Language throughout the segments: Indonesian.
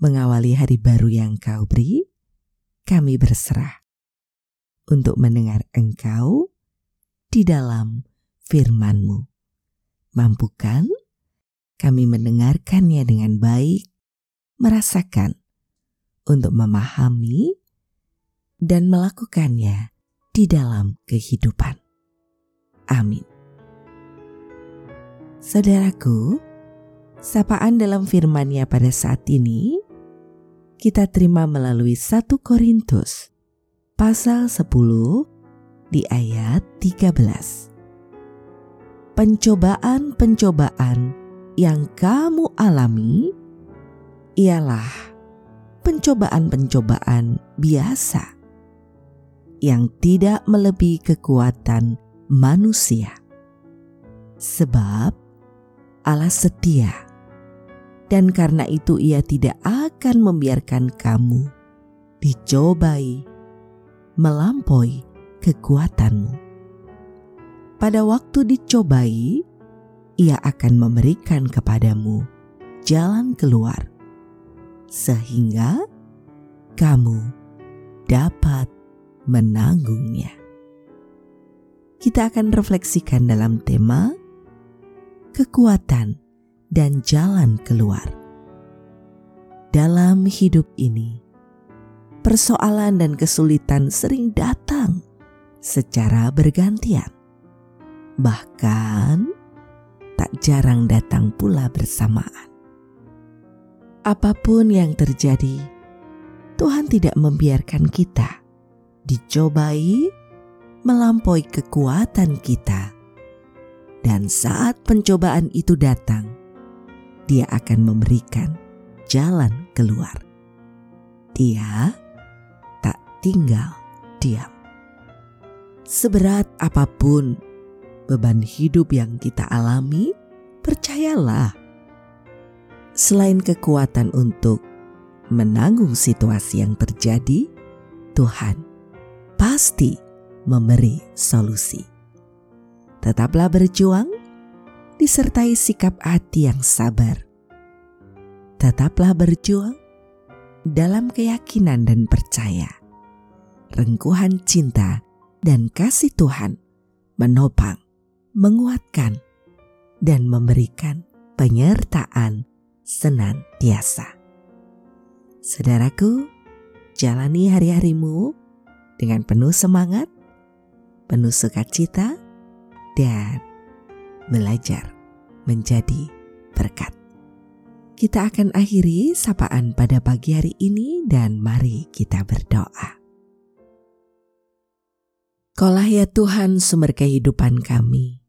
Mengawali hari baru yang Kau beri, kami berserah untuk mendengar Engkau di dalam firman-Mu. Mampukan kami mendengarkannya dengan baik, merasakan untuk memahami dan melakukannya di dalam kehidupan. Amin. Saudaraku, sapaan dalam firman-Nya pada saat ini kita terima melalui 1 Korintus pasal 10 di ayat 13 pencobaan-pencobaan yang kamu alami ialah pencobaan-pencobaan biasa yang tidak melebihi kekuatan manusia. Sebab Allah setia dan karena itu ia tidak akan membiarkan kamu dicobai melampaui kekuatanmu pada waktu dicobai, ia akan memberikan kepadamu jalan keluar, sehingga kamu dapat menanggungnya. Kita akan refleksikan dalam tema kekuatan dan jalan keluar. Dalam hidup ini, persoalan dan kesulitan sering datang secara bergantian bahkan tak jarang datang pula bersamaan. Apa pun yang terjadi, Tuhan tidak membiarkan kita dicobai melampaui kekuatan kita. Dan saat pencobaan itu datang, Dia akan memberikan jalan keluar. Dia tak tinggal diam. Seberat apa pun beban hidup yang kita alami, percayalah, selain kekuatan untuk menanggung situasi yang terjadi, Tuhan pasti memberi solusi. Tetaplah berjuang, disertai sikap hati yang sabar. Tetaplah berjuang dalam keyakinan dan percaya. Rengkuhan cinta dan kasih Tuhan menopang menguatkan, dan memberikan penyertaan senantiasa. Saudaraku, jalani hari-harimu dengan penuh semangat, penuh sukacita, dan belajar menjadi berkat. Kita akan akhiri sapaan pada pagi hari ini dan mari kita berdoa. Kaulah ya Tuhan sumber kehidupan kami.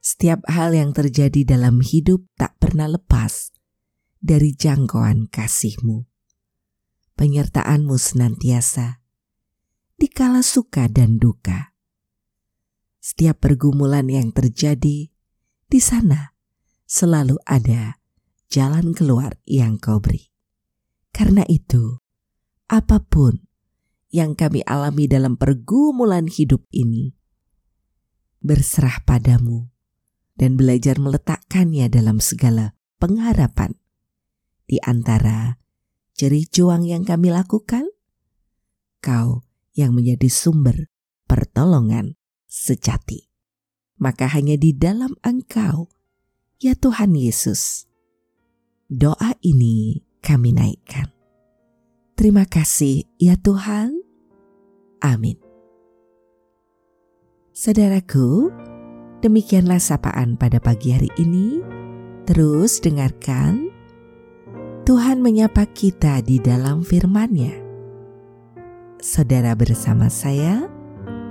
Setiap hal yang terjadi dalam hidup tak pernah lepas dari jangkauan kasih-Mu. Penyertaan-Mu senantiasa, dikala suka dan duka. Setiap pergumulan yang terjadi, di sana selalu ada jalan keluar yang kau beri. Karena itu, apa pun yang kami alami dalam pergumulan hidup ini, berserah padamu dan belajar meletakkannya dalam segala pengharapan. Di antara jerih juang yang kami lakukan, kau yang menjadi sumber pertolongan sejati. Maka hanya di dalam engkau, ya Tuhan Yesus, doa ini kami naikkan. Terima kasih ya Tuhan. Amin. Saudaraku, Demikianlah sapaan pada pagi hari ini. Terus dengarkan Tuhan menyapa kita di dalam firman-Nya. Saudara bersama saya,